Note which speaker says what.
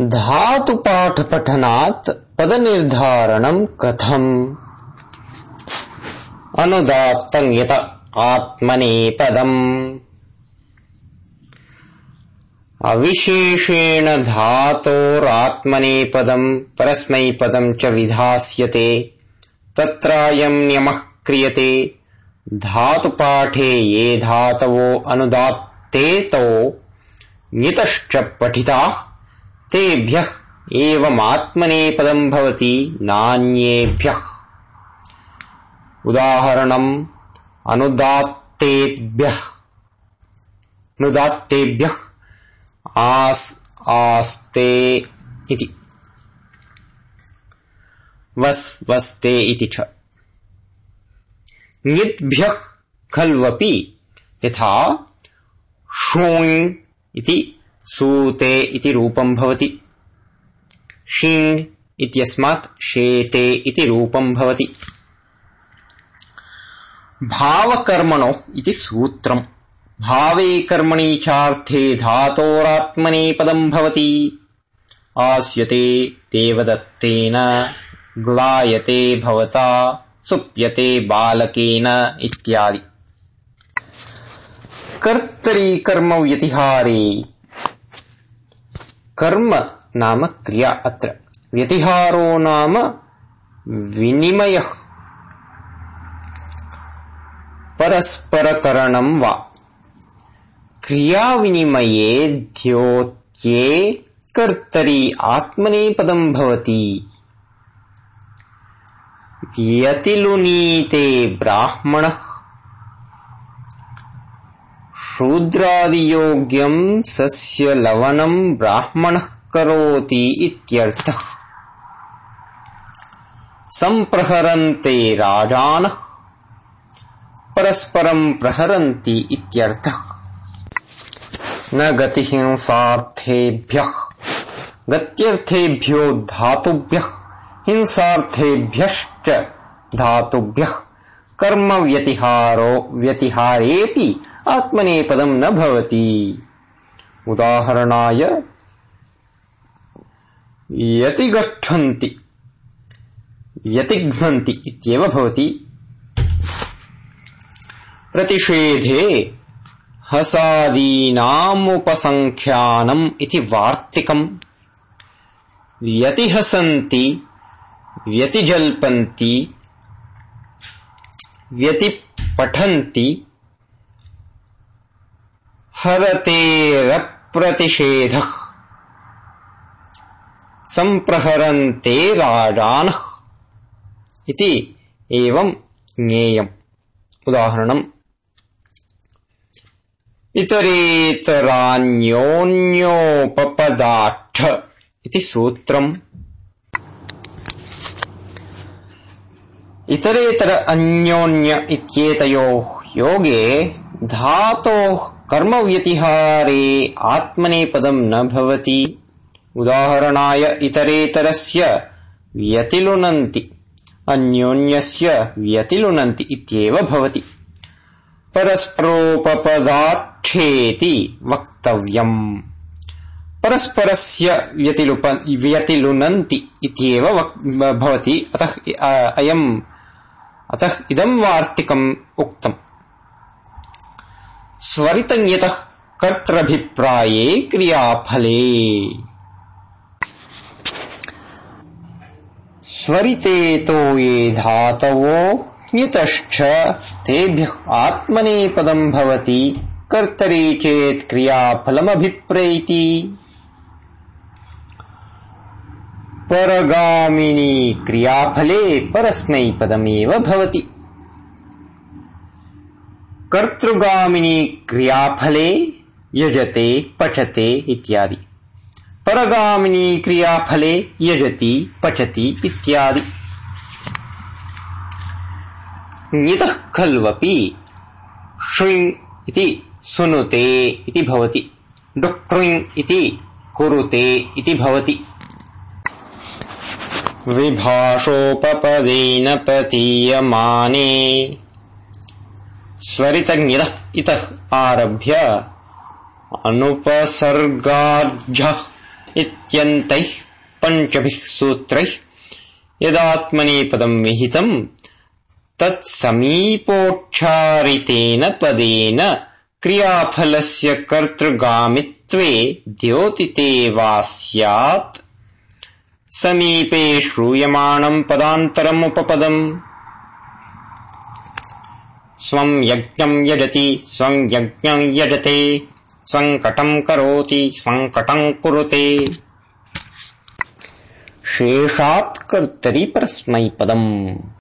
Speaker 1: धातुपाठपठनात् पदनिर्धारणम् कथम्? अनुदात्तम् यत आत्मनेपदम्। अविशेषेण धातोरात्मनेपदम् परस्मैपदम् च विधास्यते तत्रायम् नियमः क्रियते। धातुपाठे ये धातवो अनुदात्तेतो ङितश्च पठिताः तेभ्यः एवमात्मनेपदम् भवति नान्येभ्यः। उदाहरणम् अनुदात्तेभ्यः। अनुदात्तेभ्यः आस् आस्ते इति। वस् वस्ते इति च। ङिद्भ्यः खल्वपि यथा ष्वुङ् इति सूते इति रूपम् भवति। षिङ् इत्यस्मात् शेते इति रूपम् भवति। भावकर्मणोः इति सूत्रम्। भावे कर्मणि चार्थे धातोरात्मनेपदम् भवति। आस्यते देवदत्तेन ग्लायते भवता सुप्यते बालकेन इत्यादि। कर्तरि कर्मव्यतिहारे कर्म नाम क्रिया अत्र। व्यतिहारो नाम विनिमयः। परस्परकरणम् वा। क्रियाविनिमये द्योत्ये कर्तरि आत्मनेपदम् भवति। यतिलुनीते ब्राह्मणः शूद्रादियोग्यम् सस्य लवणम् ब्राह्मणः करोति इत्यर्थः। सम्प्रहरन्ते राजानः परस्परम् प्रहरन्ति इत्यर्थः। न गतिहिंसार्थेभ्यः गत्यर्थेभ्यो धातुभ्यः हिंसार्थेभ्यश्च धातुभ्यः। कर्मव्यतिहारो व्यतिहारेऽपि आत्मनेपदम् न भवति। उदाहरणाय यतिगच्छन्ति यतिघ्नन्ति इत्येव भवति। प्रतिषेधे हसादीनामुपसङ्ख्यानम् इति वार्तिकम्। व्यतिहसन्ति व्यतिजल्पन्ति व्यतिपठन्ति हरतेरप्रतिषेधः सम्प्रहरन्ते राजानः। इति एवम् ज्ञेयम्। उदाहरणम्। इतरेतरान्योन्योपपदाट्ठ इति सूत्रम्। इतरेतर अन्योन्य इत्येतयोः योगे धातोः कर्मव्यतिहारे आत्मनेपदम् न भवति। उदाहरणाय इतरेतरस्य व्यतिलुनन्ति अन्योन्यस्य व्यतिलुनन्ति इत्येव भवति। परस्परोपपदाक्षेति वक्तव्यम्। परस्परस्य व्यतिलुप व्यतिलुनन्ति इत्येव भवति। अतः अयम् अतः इदम् वार्तिकम् उक्तम् स्वरितञ्यतः कर्तृभिप्राये क्रियाफले स्वरितेतो ये धातवो ञतश्च तेभ्यः आत्मनेपदम् भवति कर्तरि चेत् क्रियाफलमभिप्रैति। परगामिनी क्रियाफले परस्मैपदमेव भवति कर्तृगामिनी क्रियाफले यजते, पचते इत्यादि। परगामिनी क्रियाफले यजति, पचति इत्यादि। ङितः खल्वपि ष्विङ् इति सुनुते इति भवति। डुक्टृङ् इति कुरुते इति भवति। विभाषोपपदेन प्रतीयमाने। स्वरितज्ञः इतः आरभ्य अनुपसर्गार्झः इत्यन्तैः पञ्चभिः सूत्रैः यदात्मनेपदम् विहितम् तत्समीपोक्षारितेन पदेन क्रियाफलस्य कर्तृगामित्वे द्योतिते वा स्यात् समीपे श्रूयमाणम् पदान्तरमुपपदम् स्वम् यज्ञम् यजति स्वम् यज्ञम् यजते स्वङ्कटम् करोति स्वङ्कटम् कुरुते। शेषात् कर्तरि परस्मैपदम्